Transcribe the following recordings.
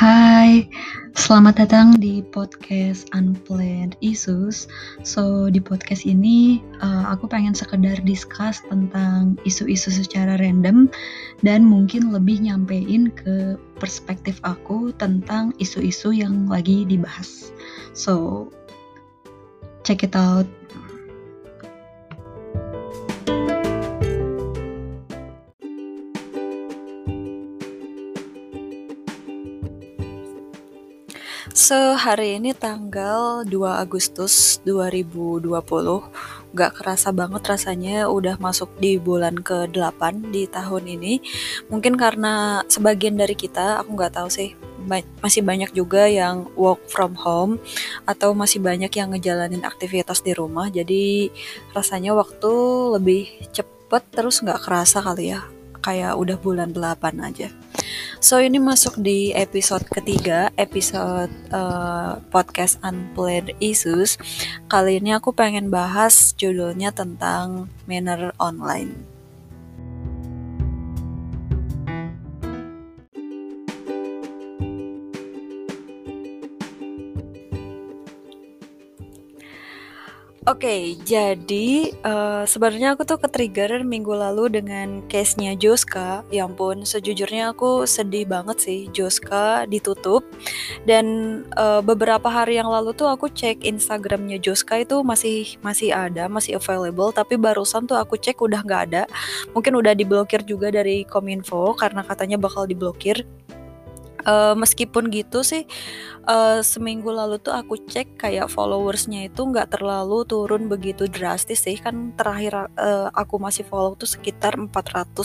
Hai, selamat datang di podcast Unplanned Issues. So di podcast ini uh, aku pengen sekedar discuss tentang isu-isu secara random dan mungkin lebih nyampein ke perspektif aku tentang isu-isu yang lagi dibahas. So check it out. So, hari ini tanggal 2 Agustus 2020 Gak kerasa banget rasanya udah masuk di bulan ke-8 di tahun ini. Mungkin karena sebagian dari kita, aku gak tahu sih masih banyak juga yang work from home atau masih banyak yang ngejalanin aktivitas di rumah. Jadi rasanya waktu lebih cepet terus gak kerasa kali ya kayak udah bulan 8 aja So ini masuk di episode ketiga, episode uh, podcast Unplanned Issues. Kali ini aku pengen bahas judulnya tentang manner online. Okay, jadi uh, sebenarnya aku tuh ke-trigger minggu lalu dengan case-nya Joska. Ya ampun, sejujurnya aku sedih banget sih Joska ditutup. Dan uh, beberapa hari yang lalu tuh aku cek Instagramnya Joska itu masih masih ada, masih available. Tapi barusan tuh aku cek udah nggak ada. Mungkin udah diblokir juga dari Kominfo karena katanya bakal diblokir. Uh, meskipun gitu sih uh, seminggu lalu tuh aku cek kayak followersnya itu nggak terlalu turun begitu drastis sih. Kan terakhir uh, aku masih follow tuh sekitar 400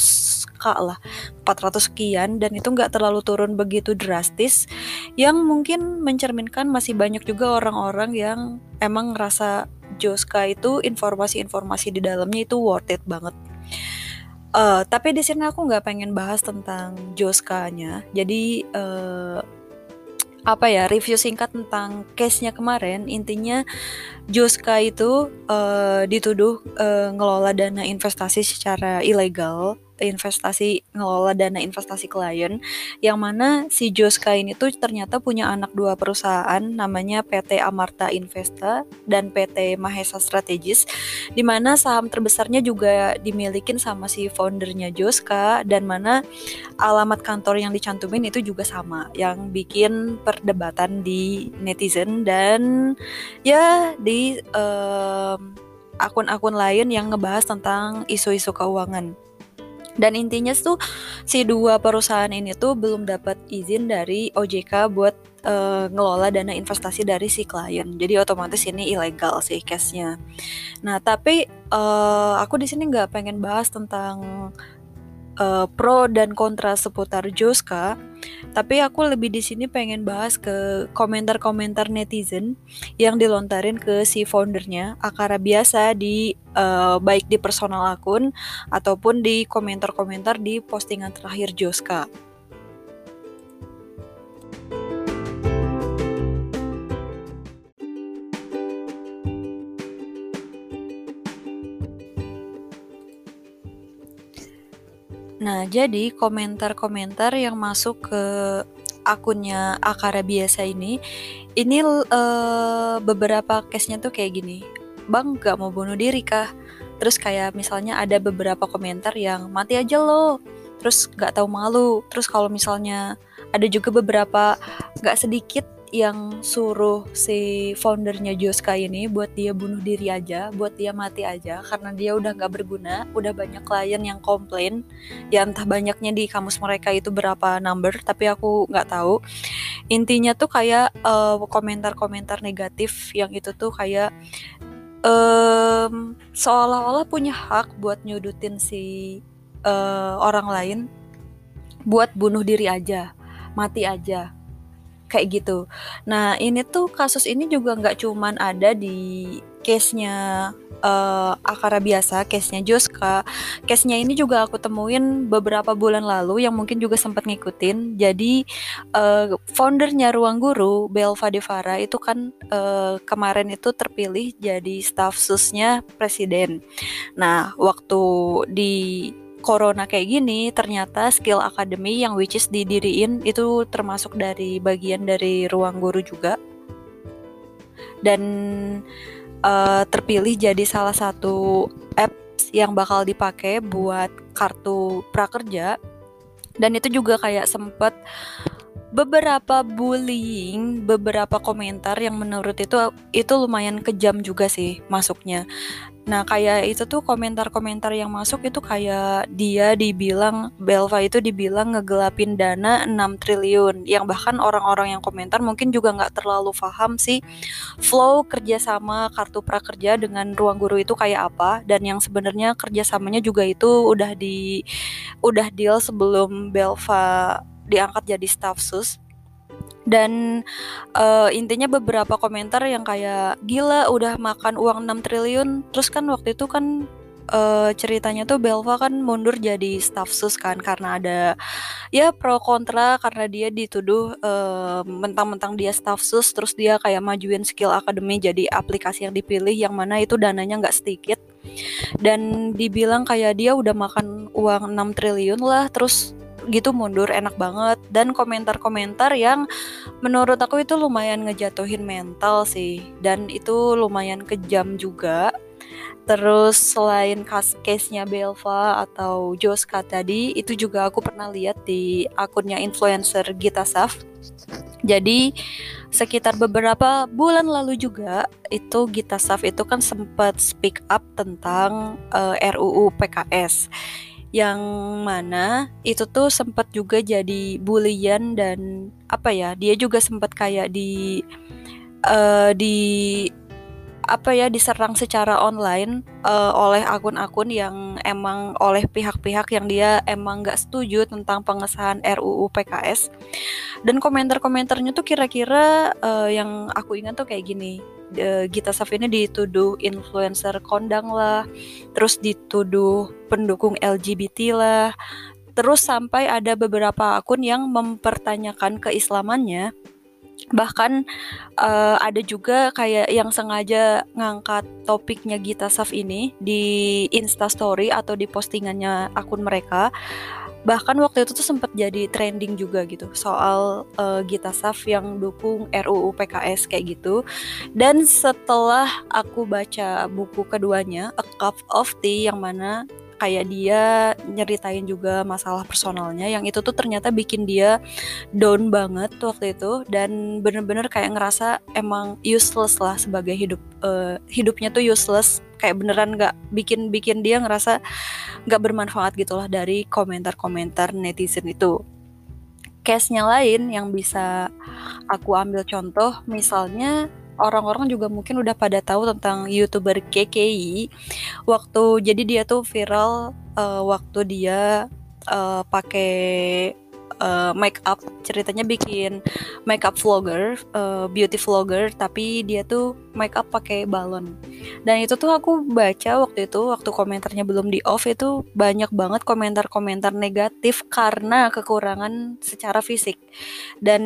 k lah 400 sekian. Dan itu nggak terlalu turun begitu drastis yang mungkin mencerminkan masih banyak juga orang-orang yang emang ngerasa Joska itu informasi-informasi di dalamnya itu worth it banget Uh, tapi di sini aku nggak pengen bahas tentang Joska-nya. Jadi uh, apa ya review singkat tentang case-nya kemarin. Intinya Joska itu uh, dituduh uh, ngelola dana investasi secara ilegal investasi ngelola dana investasi klien yang mana si Joska ini tuh ternyata punya anak dua perusahaan namanya PT Amarta Investa dan PT Mahesa Strategis di mana saham terbesarnya juga dimilikin sama si foundernya Joska dan mana alamat kantor yang dicantumin itu juga sama yang bikin perdebatan di netizen dan ya di akun akun-akun lain yang ngebahas tentang isu-isu keuangan dan intinya tuh si dua perusahaan ini tuh belum dapat izin dari OJK buat uh, ngelola dana investasi dari si klien. Jadi otomatis ini ilegal sih case-nya. Nah, tapi uh, aku di sini nggak pengen bahas tentang uh, pro dan kontra seputar Joska, tapi aku lebih di sini pengen bahas ke komentar-komentar netizen yang dilontarin ke si foundernya, akara biasa di uh, baik di personal akun ataupun di komentar-komentar di postingan terakhir Joska. Nah, jadi komentar-komentar yang masuk ke akunnya Akara biasa ini, ini uh, beberapa case-nya tuh kayak gini. Bang, gak mau bunuh diri kah? Terus kayak misalnya ada beberapa komentar yang mati aja lo. Terus gak tahu malu. Terus kalau misalnya ada juga beberapa gak sedikit yang suruh si foundernya Joska ini buat dia bunuh diri aja, buat dia mati aja karena dia udah gak berguna, udah banyak klien yang komplain, ya entah banyaknya di kamus mereka itu berapa number, tapi aku nggak tahu. Intinya tuh kayak uh, komentar-komentar negatif yang itu tuh kayak um, seolah-olah punya hak buat nyudutin si uh, orang lain buat bunuh diri aja, mati aja kayak gitu. Nah ini tuh kasus ini juga nggak cuman ada di case-nya uh, Akara biasa, case-nya Joska. Case-nya ini juga aku temuin beberapa bulan lalu yang mungkin juga sempat ngikutin. Jadi uh, foundernya Ruang Guru, Belva Devara itu kan uh, kemarin itu terpilih jadi staff susnya presiden. Nah, waktu di corona kayak gini ternyata skill academy yang which is didiriin itu termasuk dari bagian dari ruang guru juga. Dan uh, terpilih jadi salah satu apps yang bakal dipakai buat kartu prakerja. Dan itu juga kayak sempet beberapa bullying, beberapa komentar yang menurut itu itu lumayan kejam juga sih masuknya. Nah, kayak itu tuh komentar-komentar yang masuk itu kayak dia dibilang Belva itu dibilang ngegelapin dana 6 triliun yang bahkan orang-orang yang komentar mungkin juga nggak terlalu paham sih flow kerjasama kartu prakerja dengan ruang guru itu kayak apa dan yang sebenarnya kerjasamanya juga itu udah di udah deal sebelum Belva diangkat jadi staff sus. Dan uh, intinya beberapa komentar yang kayak gila udah makan uang 6 triliun. Terus kan waktu itu kan uh, ceritanya tuh Belva kan mundur jadi staff sus kan karena ada ya pro kontra karena dia dituduh uh, mentang-mentang dia staff sus terus dia kayak majuin skill academy jadi aplikasi yang dipilih yang mana itu dananya nggak sedikit. Dan dibilang kayak dia udah makan uang 6 triliun lah terus gitu mundur enak banget. Dan komentar-komentar yang menurut aku itu lumayan ngejatuhin mental sih. Dan itu lumayan kejam juga. Terus selain case-nya Belva atau Joska tadi, itu juga aku pernah lihat di akunnya influencer Gita Saf. Jadi sekitar beberapa bulan lalu juga itu Gita Saf itu kan sempat speak up tentang uh, eh, RUU PKS yang mana itu tuh sempat juga jadi bulian dan apa ya dia juga sempat kayak di uh, di apa ya diserang secara online uh, oleh akun-akun yang emang oleh pihak-pihak yang dia emang nggak setuju tentang pengesahan RUU PKS dan komentar-komentarnya tuh kira-kira uh, yang aku ingat tuh kayak gini uh, Gita Saf ini dituduh influencer kondang lah, terus dituduh pendukung LGBT lah, terus sampai ada beberapa akun yang mempertanyakan keislamannya. Bahkan uh, ada juga kayak yang sengaja ngangkat topiknya Gita Saf ini di Insta Story atau di postingannya akun mereka bahkan waktu itu tuh sempat jadi trending juga gitu soal uh, Gita Saf yang dukung RUU PKS kayak gitu. Dan setelah aku baca buku keduanya A Cup of Tea yang mana kayak dia nyeritain juga masalah personalnya yang itu tuh ternyata bikin dia down banget waktu itu dan bener-bener kayak ngerasa emang useless lah sebagai hidup uh, hidupnya tuh useless. Kayak beneran nggak bikin bikin dia ngerasa nggak bermanfaat gitulah dari komentar-komentar netizen itu. Case-nya lain yang bisa aku ambil contoh misalnya orang-orang juga mungkin udah pada tahu tentang youtuber KKI waktu jadi dia tuh viral uh, waktu dia uh, pakai uh, make up ceritanya bikin make up vlogger uh, beauty vlogger tapi dia tuh make up pakai balon. Dan itu tuh aku baca waktu itu waktu komentarnya belum di off itu banyak banget komentar-komentar negatif karena kekurangan secara fisik. Dan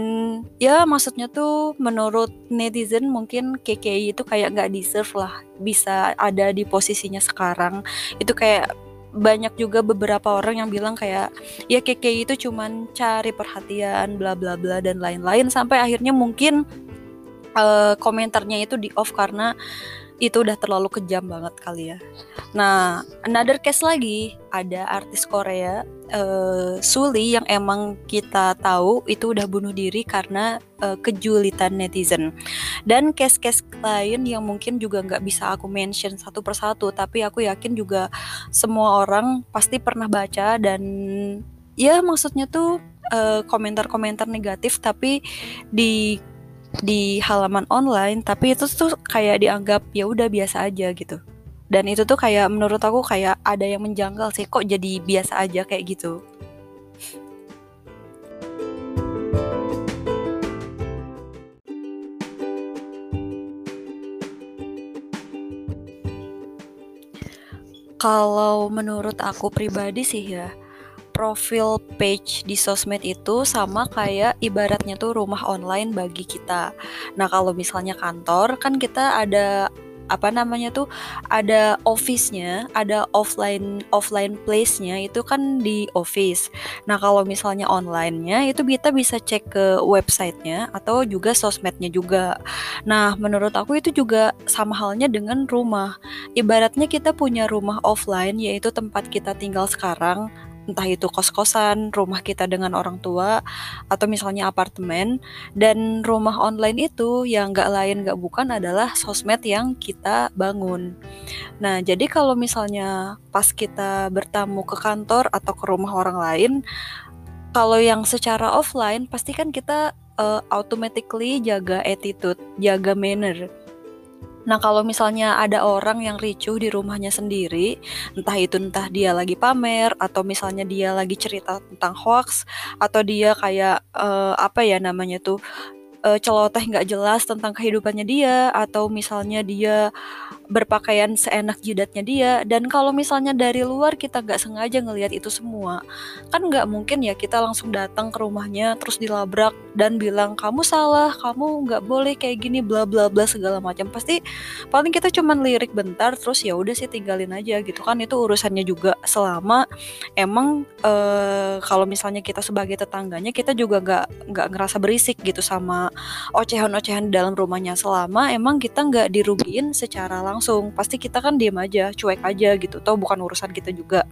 ya maksudnya tuh menurut netizen mungkin KKI itu kayak nggak deserve lah bisa ada di posisinya sekarang. Itu kayak banyak juga beberapa orang yang bilang kayak ya keke itu cuman cari perhatian bla bla bla dan lain-lain. Sampai akhirnya mungkin uh, komentarnya itu di off karena itu udah terlalu kejam banget kali ya. Nah, another case lagi ada artis Korea uh, Suli yang emang kita tahu itu udah bunuh diri karena uh, kejulitan netizen. Dan case-case lain yang mungkin juga nggak bisa aku mention satu persatu, tapi aku yakin juga semua orang pasti pernah baca dan ya maksudnya tuh komentar-komentar uh, negatif tapi di di halaman online tapi itu tuh kayak dianggap ya udah biasa aja gitu. Dan itu tuh kayak menurut aku kayak ada yang menjanggal sih kok jadi biasa aja kayak gitu. Kalau menurut aku pribadi sih ya profil page di sosmed itu sama kayak ibaratnya tuh rumah online bagi kita. Nah, kalau misalnya kantor kan kita ada apa namanya tuh ada office-nya, ada offline offline place-nya itu kan di office. Nah, kalau misalnya online-nya itu kita bisa cek ke websitenya atau juga sosmednya juga. Nah, menurut aku itu juga sama halnya dengan rumah. Ibaratnya kita punya rumah offline yaitu tempat kita tinggal sekarang entah itu kos-kosan, rumah kita dengan orang tua, atau misalnya apartemen, dan rumah online itu yang nggak lain nggak bukan adalah sosmed yang kita bangun. Nah, jadi kalau misalnya pas kita bertamu ke kantor atau ke rumah orang lain, kalau yang secara offline pasti kan kita uh, automatically jaga attitude, jaga manner. Nah, kalau misalnya ada orang yang ricuh di rumahnya sendiri, entah itu entah dia lagi pamer atau misalnya dia lagi cerita tentang hoax atau dia kayak uh, apa ya namanya tuh uh, celoteh nggak jelas tentang kehidupannya dia atau misalnya dia berpakaian seenak jidatnya dia. Dan kalau misalnya dari luar kita nggak sengaja ngelihat itu semua kan nggak mungkin ya kita langsung datang ke rumahnya terus dilabrak dan bilang kamu salah kamu nggak boleh kayak gini bla bla bla segala macam. Pasti paling kita cuman lirik bentar terus ya udah sih tinggalin aja gitu kan. Itu urusannya juga. Selama emang uh, kalau misalnya kita sebagai tetangganya kita juga nggak nggak ngerasa berisik gitu sama ocehan-ocehan dalam rumahnya. Selama emang kita nggak dirugiin secara langsung pasti kita kan diem aja cuek aja gitu tau bukan urusan kita juga.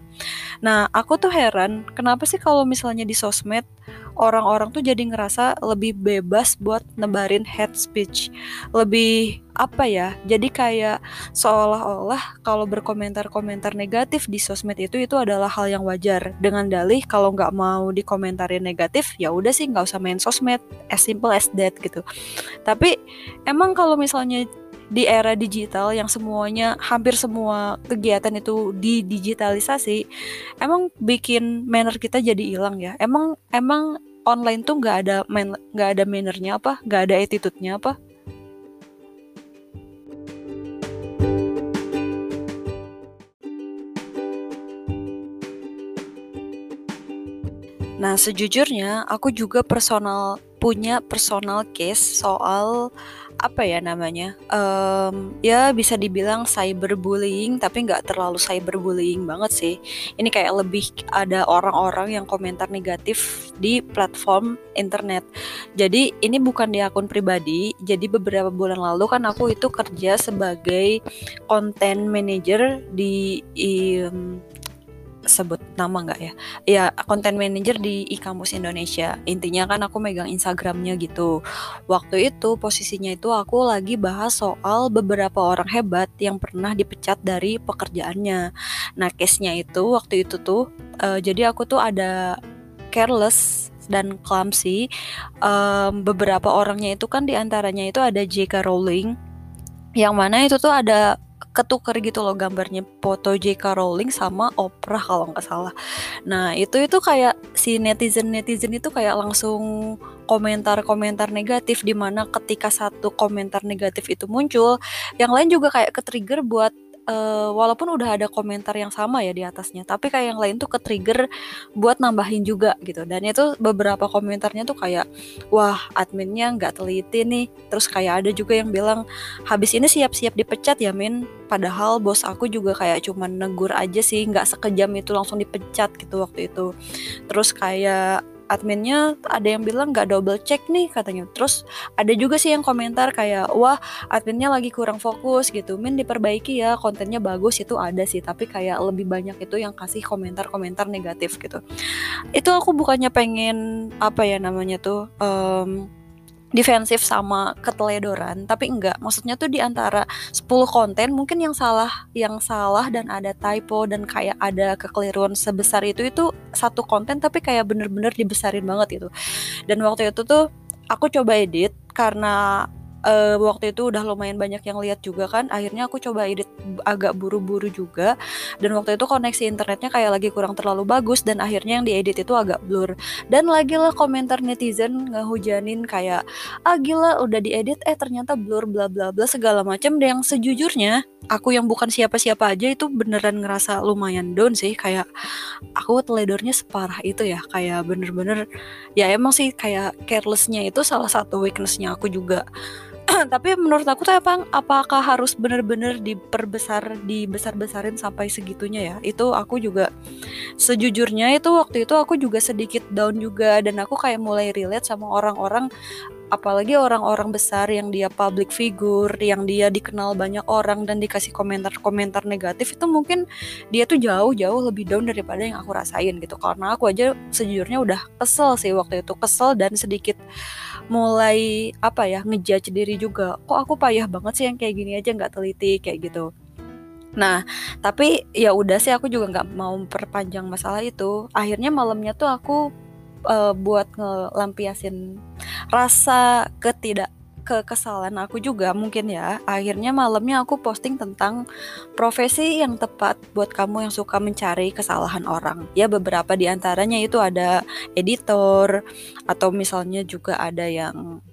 Nah aku tuh heran kenapa sih kalau misalnya di sosmed orang-orang tuh jadi ngerasa lebih bebas buat nebarin head speech? Lebih apa ya jadi kayak seolah-olah kalau berkomentar-komentar negatif di sosmed itu itu adalah hal yang wajar. Dengan dalih kalau nggak mau dikomentarin negatif ya udah sih nggak usah main sosmed. As simple as that gitu. Tapi emang kalau misalnya di era digital yang semuanya hampir semua kegiatan itu didigitalisasi emang bikin manner kita jadi hilang ya? Emang emang online tuh nggak ada nggak ada mannernya apa? Nggak ada attitude-nya apa? Nah, sejujurnya aku juga personal punya personal case soal apa ya namanya um, ya bisa dibilang cyberbullying tapi nggak terlalu cyberbullying banget sih. Ini kayak lebih ada orang-orang yang komentar negatif di platform internet. Jadi ini bukan di akun pribadi. Jadi beberapa bulan lalu kan aku itu kerja sebagai content manager di um, sebut nama nggak ya? Ya konten manager di e-kampus Indonesia. Intinya kan aku megang Instagramnya gitu. Waktu itu posisinya itu aku lagi bahas soal beberapa orang hebat yang pernah dipecat dari pekerjaannya. Nah case-nya itu waktu itu tuh, uh, jadi aku tuh ada careless dan clumsy. Um, beberapa orangnya itu kan di antaranya itu ada J.K. Rowling, yang mana itu tuh ada ketuker gitu loh gambarnya foto J.K. Rowling sama Oprah kalau nggak salah. Nah itu itu kayak si netizen netizen itu kayak langsung komentar-komentar negatif di mana ketika satu komentar negatif itu muncul, yang lain juga kayak ke trigger buat uh, walaupun udah ada komentar yang sama ya di atasnya, tapi kayak yang lain tuh ke-trigger buat nambahin juga gitu. Dan itu beberapa komentarnya tuh kayak, wah adminnya nggak teliti nih. Terus kayak ada juga yang bilang, habis ini siap-siap dipecat ya Min. Padahal bos aku juga kayak cuman negur aja sih, nggak sekejam itu langsung dipecat gitu waktu itu. Terus kayak adminnya ada yang bilang nggak double check nih katanya. Terus ada juga sih yang komentar kayak wah adminnya lagi kurang fokus gitu. Min diperbaiki ya kontennya bagus itu ada sih. Tapi kayak lebih banyak itu yang kasih komentar-komentar negatif gitu. Itu aku bukannya pengen apa ya namanya tuh um, defensif sama keteledoran tapi enggak. Maksudnya tuh di antara 10 konten mungkin yang salah yang salah dan ada typo dan kayak ada kekeliruan sebesar itu itu satu konten tapi kayak bener-bener dibesarin banget itu dan waktu itu tuh aku coba edit karena uh, waktu itu udah lumayan banyak yang lihat juga kan. Akhirnya aku coba edit agak buru-buru juga. Dan waktu itu koneksi internetnya kayak lagi kurang terlalu bagus dan akhirnya yang diedit itu agak blur. Dan lagi lah komentar netizen ngehujanin kayak ah gila udah diedit eh ternyata blur bla bla bla segala macam dan yang sejujurnya aku yang bukan siapa-siapa aja itu beneran ngerasa lumayan down sih. Kayak aku teledornya separah itu ya. Kayak bener-bener ya emang sih kayak carelessnya itu salah satu weaknessnya aku juga tapi menurut aku tuh apa apakah harus bener-bener diperbesar dibesar-besarin sampai segitunya ya itu aku juga sejujurnya itu waktu itu aku juga sedikit down juga dan aku kayak mulai relate sama orang-orang apalagi orang-orang besar yang dia public figure, yang dia dikenal banyak orang dan dikasih komentar-komentar negatif itu mungkin dia tuh jauh-jauh lebih down daripada yang aku rasain gitu. Karena aku aja sejujurnya udah kesel sih waktu itu, kesel dan sedikit mulai apa ya ngejudge diri juga. Kok aku payah banget sih yang kayak gini aja nggak teliti kayak gitu. Nah, tapi ya udah sih aku juga nggak mau perpanjang masalah itu. Akhirnya malamnya tuh aku uh, buat ngelampiasin rasa ketidak kekesalan aku juga mungkin ya. Akhirnya malamnya aku posting tentang profesi yang tepat buat kamu yang suka mencari kesalahan orang. Ya beberapa di antaranya itu ada editor atau misalnya juga ada yang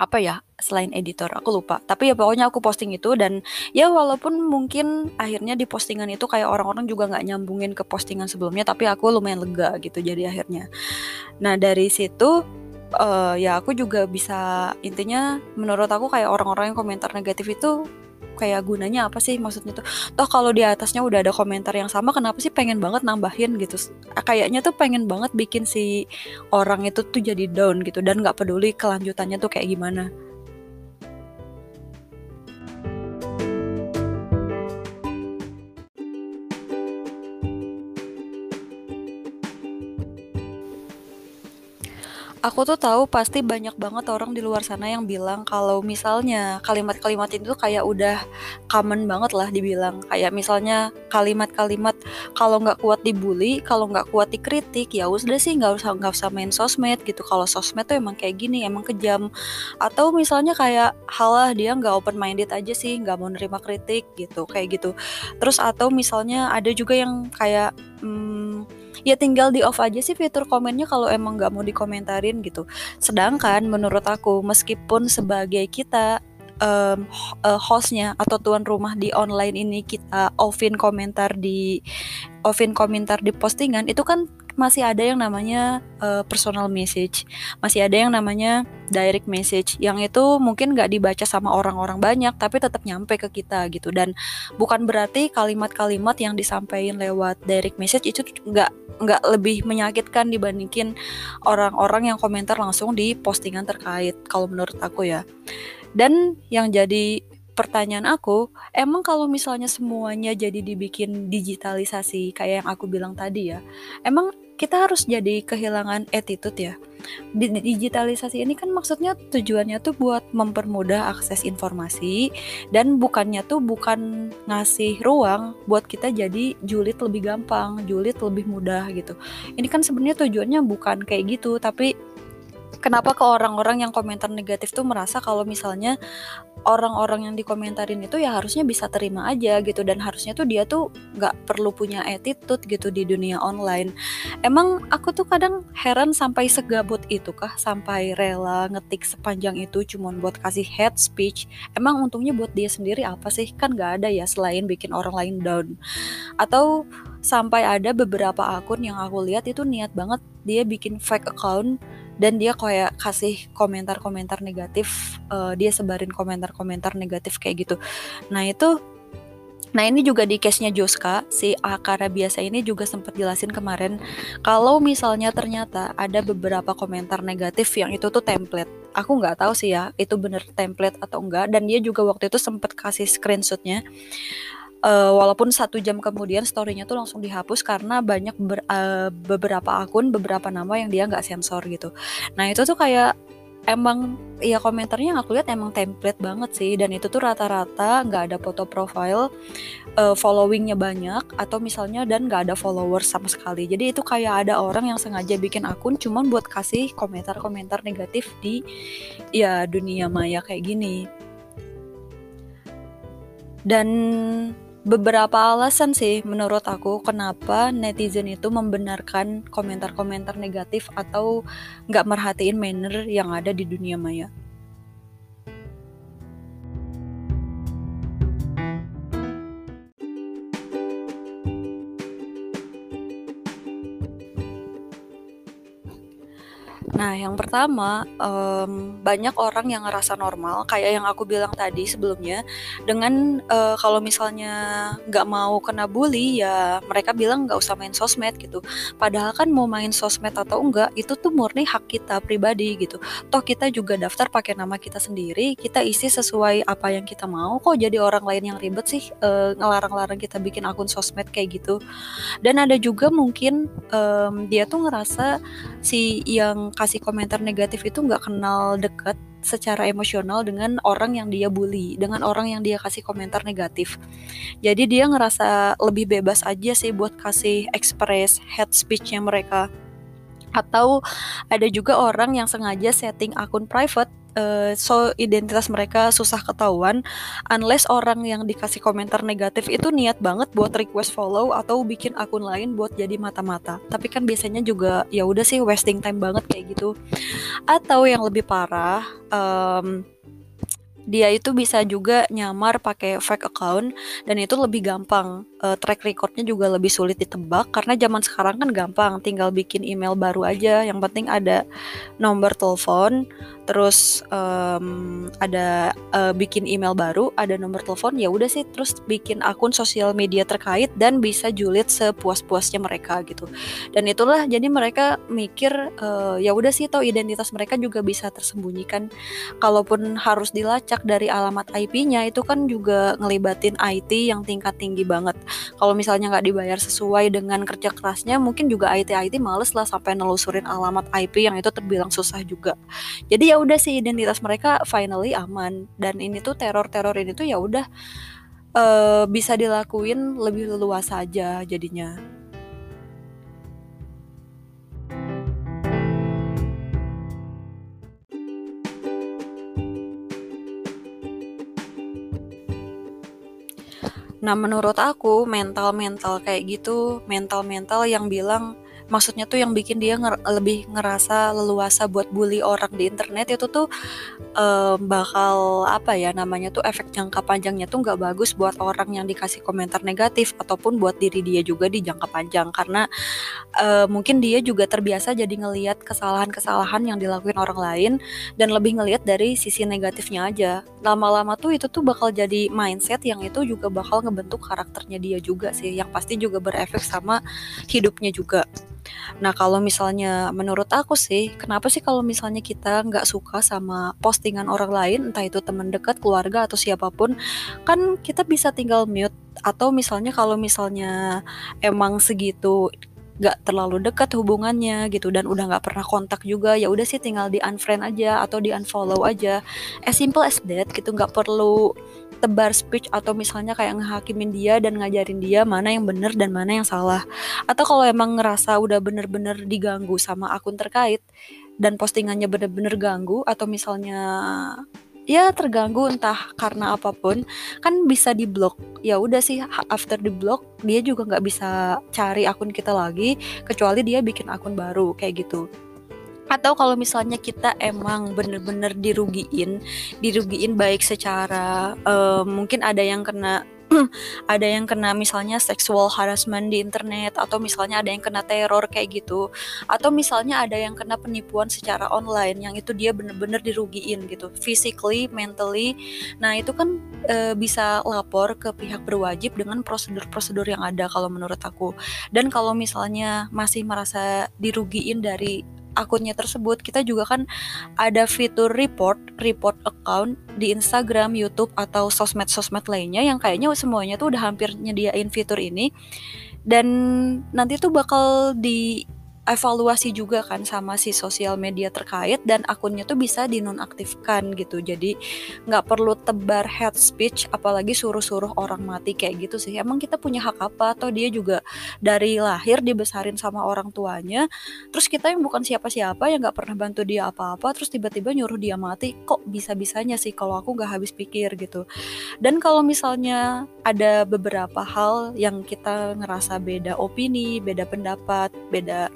apa ya selain editor aku lupa. Tapi ya pokoknya aku posting itu dan ya walaupun mungkin akhirnya di postingan itu kayak orang-orang juga nggak nyambungin ke postingan sebelumnya tapi aku lumayan lega gitu jadi akhirnya. Nah dari situ uh, ya aku juga bisa intinya menurut aku kayak orang-orang yang komentar negatif itu kayak gunanya apa sih maksudnya tuh? Toh kalau di atasnya udah ada komentar yang sama kenapa sih pengen banget nambahin gitu? Kayaknya tuh pengen banget bikin si orang itu tuh jadi down gitu dan nggak peduli kelanjutannya tuh kayak gimana aku tuh tahu pasti banyak banget orang di luar sana yang bilang kalau misalnya kalimat-kalimat itu kayak udah common banget lah dibilang. Kayak misalnya kalimat-kalimat kalau nggak kuat dibully kalau nggak kuat dikritik ya udah sih nggak usah nggak usah main sosmed gitu. Kalau sosmed tuh emang kayak gini emang kejam. Atau misalnya kayak halah dia nggak open minded aja sih nggak mau nerima kritik gitu kayak gitu. Terus atau misalnya ada juga yang kayak hmm, ya tinggal di off aja sih fitur komennya kalau emang nggak mau dikomentarin gitu. Sedangkan menurut aku meskipun sebagai kita um, hostnya atau tuan rumah di online ini kita offin komentar di offin komentar di postingan itu kan masih ada yang namanya uh, personal message, masih ada yang namanya direct message, yang itu mungkin nggak dibaca sama orang-orang banyak, tapi tetap nyampe ke kita gitu. Dan bukan berarti kalimat-kalimat yang disampaikan lewat direct message itu nggak nggak lebih menyakitkan dibandingin orang-orang yang komentar langsung di postingan terkait. Kalau menurut aku ya. Dan yang jadi pertanyaan aku, emang kalau misalnya semuanya jadi dibikin digitalisasi kayak yang aku bilang tadi ya, emang kita harus jadi kehilangan attitude ya. Digitalisasi ini kan maksudnya tujuannya tuh buat mempermudah akses informasi dan bukannya tuh bukan ngasih ruang buat kita jadi julid lebih gampang, julid lebih mudah gitu. Ini kan sebenarnya tujuannya bukan kayak gitu, tapi kenapa ke orang-orang yang komentar negatif tuh merasa kalau misalnya orang-orang yang dikomentarin itu ya harusnya bisa terima aja gitu. Dan harusnya tuh dia tuh nggak perlu punya attitude gitu di dunia online. Emang aku tuh kadang heran sampai segabut itu kah sampai rela ngetik sepanjang itu cuman buat kasih head speech? Emang untungnya buat dia sendiri apa sih? Kan nggak ada ya selain bikin orang lain down. Atau sampai ada beberapa akun yang aku lihat itu niat banget dia bikin fake account dan dia kayak kasih komentar-komentar negatif uh, dia sebarin komentar-komentar negatif kayak gitu nah itu Nah ini juga di case-nya Joska, si Akara biasa ini juga sempat jelasin kemarin kalau misalnya ternyata ada beberapa komentar negatif yang itu tuh template. Aku nggak tahu sih ya itu bener template atau enggak dan dia juga waktu itu sempat kasih screenshotnya uh, walaupun satu jam kemudian storynya tuh langsung dihapus karena banyak ber, uh, beberapa akun beberapa nama yang dia nggak sensor gitu. Nah itu tuh kayak emang ya komentarnya yang aku lihat emang template banget sih. Dan itu tuh rata-rata nggak ada foto profile uh, followingnya banyak atau misalnya dan nggak ada followers sama sekali. Jadi itu kayak ada orang yang sengaja bikin akun cuman buat kasih komentar-komentar negatif di ya dunia maya kayak gini. Dan beberapa alasan sih menurut aku kenapa netizen itu membenarkan komentar-komentar negatif atau nggak merhatiin manner yang ada di dunia maya. Nah, yang pertama, mmm, banyak orang yang ngerasa normal kayak yang aku bilang tadi sebelumnya dengan, eee, kalau misalnya nggak mau kena bully ya mereka bilang nggak usah main sosmed gitu. Padahal kan mau main sosmed atau enggak itu tuh murni hak kita pribadi gitu. Toh kita juga daftar pakai nama kita sendiri, kita isi sesuai apa yang kita mau kok jadi orang lain yang ribet sih, eee, ngelarang-larang kita bikin akun sosmed kayak gitu. Dan ada juga mungkin, mmm, dia tuh ngerasa si yang kasih komentar negatif itu nggak kenal deket secara emosional dengan orang yang dia bully, dengan orang yang dia kasih komentar negatif. Jadi dia ngerasa lebih bebas aja sih buat kasih express hate speech-nya mereka. Atau ada juga orang yang sengaja setting akun private uh, so identitas mereka susah ketahuan unless orang yang dikasih komentar negatif itu niat banget buat request follow atau bikin akun lain buat jadi mata-mata. Tapi kan biasanya juga ya udah sih wasting time banget kayak gitu. Atau yang lebih parah um, dia itu bisa juga nyamar pakai fake account dan itu lebih gampang. Uh, track recordnya juga lebih sulit ditebak karena zaman sekarang kan gampang, tinggal bikin email baru aja. Yang penting ada nomor telepon, terus um, ada uh, bikin email baru, ada nomor telepon, ya udah sih. Terus bikin akun sosial media terkait dan bisa julid sepuas-puasnya mereka gitu. Dan itulah jadi mereka mikir uh, ya udah sih, tau identitas mereka juga bisa tersembunyikan. Kalaupun harus dilacak dari alamat IP-nya itu kan juga ngelibatin IT yang tingkat tinggi banget. Kalau misalnya nggak dibayar sesuai dengan kerja kerasnya, mungkin juga IT-IT males lah sampai nelusurin alamat IP yang itu terbilang susah juga. Jadi ya udah sih identitas mereka finally aman dan ini tuh teror-teror ini tuh ya udah uh, bisa dilakuin lebih leluasa aja jadinya. Nah, menurut aku mental-mental kayak gitu, mental-mental yang bilang maksudnya tuh yang bikin dia nger lebih ngerasa leluasa buat bully orang di internet itu tuh um, bakal apa ya namanya tuh efek jangka panjangnya tuh nggak bagus buat orang yang dikasih komentar negatif ataupun buat diri dia juga di jangka panjang. Karena uh, mungkin dia juga terbiasa jadi ngelihat kesalahan-kesalahan yang dilakuin orang lain dan lebih ngelihat dari sisi negatifnya aja. Lama-lama tuh itu tuh bakal jadi mindset yang itu juga bakal ngebentuk karakternya dia juga sih yang pasti juga berefek sama hidupnya juga Nah, kalau misalnya menurut aku sih, kenapa sih kalau misalnya kita nggak suka sama postingan orang lain, entah itu teman dekat, keluarga, atau siapa pun, kan kita bisa tinggal mute. Atau misalnya kalau misalnya emang segitu nggak terlalu dekat hubungannya gitu dan udah nggak pernah kontak juga ya udah sih tinggal di unfriend aja atau di unfollow aja as simple as that gitu nggak perlu tebar speech atau misalnya kayak ngehakimin dia dan ngajarin dia mana yang benar dan mana yang salah. Atau kalau emang ngerasa udah bener-bener diganggu sama akun terkait dan postingannya bener-bener ganggu atau misalnya ya terganggu entah karena apa pun kan bisa diblok ya udah sih after di blok dia juga nggak bisa cari akun kita lagi kecuali dia bikin akun baru kayak gitu atau kalau misalnya kita emang bener-bener dirugiin dirugiin baik secara uh, mungkin ada yang kena ada yang kena misalnya sexual harassment di internet atau misalnya ada yang kena teror kayak gitu atau misalnya ada yang kena penipuan secara online yang itu dia bener-bener dirugiin gitu physically mentally. Nah itu kan e, bisa lapor ke pihak berwajib dengan prosedur-prosedur yang ada kalau menurut aku. Dan kalau misalnya masih merasa dirugiin dari akunnya tersebut kita juga kan ada fitur report report account di Instagram, YouTube atau sosmed-sosmed lainnya yang kayaknya semuanya tuh udah hampir nyediain fitur ini. Dan nanti tuh bakal di evaluasi juga kan sama si sosial media terkait dan akunnya tuh bisa dinonaktifkan gitu. Jadi nggak perlu tebar head speech apalagi suruh-suruh orang mati kayak gitu sih. Emang kita punya hak apa? Atau dia juga dari lahir dibesarin sama orang tuanya. Terus kita yang bukan siapa-siapa yang nggak pernah bantu dia apa-apa terus tiba-tiba nyuruh dia mati kok bisa-bisanya sih kalau aku nggak habis pikir gitu. Dan kalau misalnya ada beberapa hal yang kita ngerasa beda opini beda pendapat beda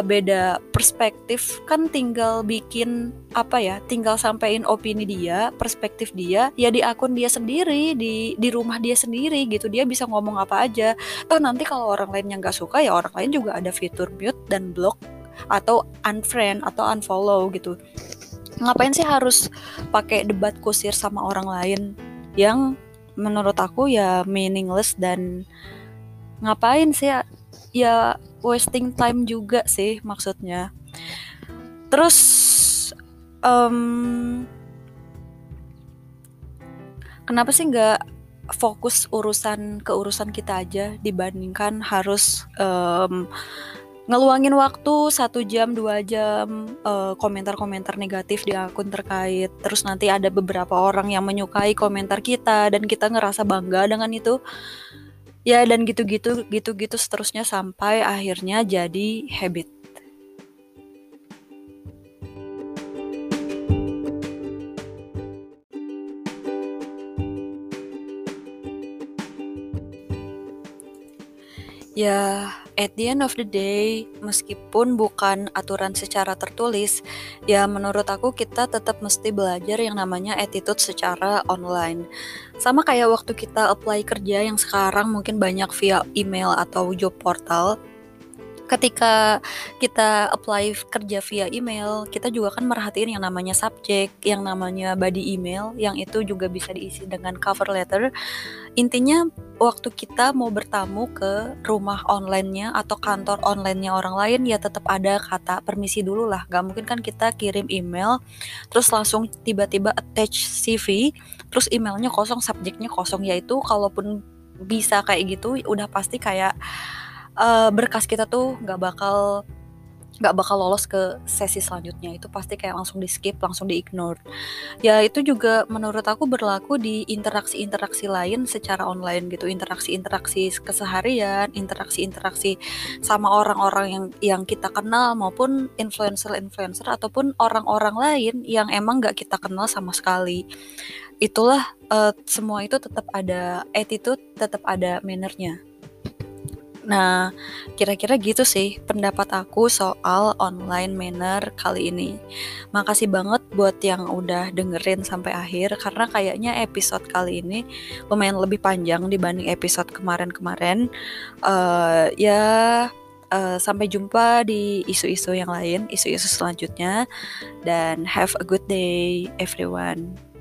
beda perspektif kan tinggal bikin apa ya tinggal sampein opini dia perspektif dia ya di akun dia sendiri di di rumah dia sendiri gitu. Dia bisa ngomong apa aja. Toh nanti kalau orang lain yang nggak suka ya orang lain juga ada fitur mute dan block atau unfriend atau unfollow gitu. Ngapain sih harus pakai debat kusir sama orang lain? Yang menurut aku ya meaningless dan ngapain sih ya, ya wasting time juga sih maksudnya. Terus um, kenapa sih nggak fokus urusan ke urusan kita aja dibandingkan harus um, ngeluangin waktu satu jam dua jam komentar komentar-komentar negatif di akun terkait. Terus nanti ada beberapa orang yang menyukai komentar kita dan kita ngerasa bangga dengan itu ya dan gitu-gitu gitu-gitu seterusnya sampai akhirnya jadi habit Ya, at the end of the day, meskipun bukan aturan secara tertulis, ya menurut aku kita tetap mesti belajar yang namanya attitude secara online. Sama kayak waktu kita apply kerja yang sekarang mungkin banyak via email atau job portal, ketika kita apply kerja via email, kita juga kan merhatiin yang namanya subjek, yang namanya body email, yang itu juga bisa diisi dengan cover letter. Intinya waktu kita mau bertamu ke rumah online-nya atau kantor online-nya orang lain ya tetap ada kata permisi dulu lah. Gak mungkin kan kita kirim email terus langsung tiba-tiba attach CV, terus emailnya kosong, subjeknya kosong. Yaitu kalaupun bisa kayak gitu udah pasti kayak uh, berkas kita tuh nggak bakal nggak bakal lolos ke sesi selanjutnya. Itu pasti kayak langsung di skip langsung di ignore. Ya itu juga menurut aku berlaku di interaksi-interaksi lain secara online gitu. Interaksi-interaksi keseharian interaksi-interaksi sama orang-orang yang yang kita kenal maupun influencer-influencer ataupun orang-orang lain yang emang nggak kita kenal sama sekali. Itulah uh, semua itu tetap ada attitude tetap ada mannernya Nah, kira-kira gitu sih pendapat aku soal online manner kali ini. Makasih banget buat yang udah dengerin sampai akhir karena kayaknya episode kali ini lumayan lebih panjang dibanding episode kemarin-kemarin. Uh, ya uh, sampai jumpa di isu-isu yang lain, isu-isu selanjutnya dan have a good day everyone.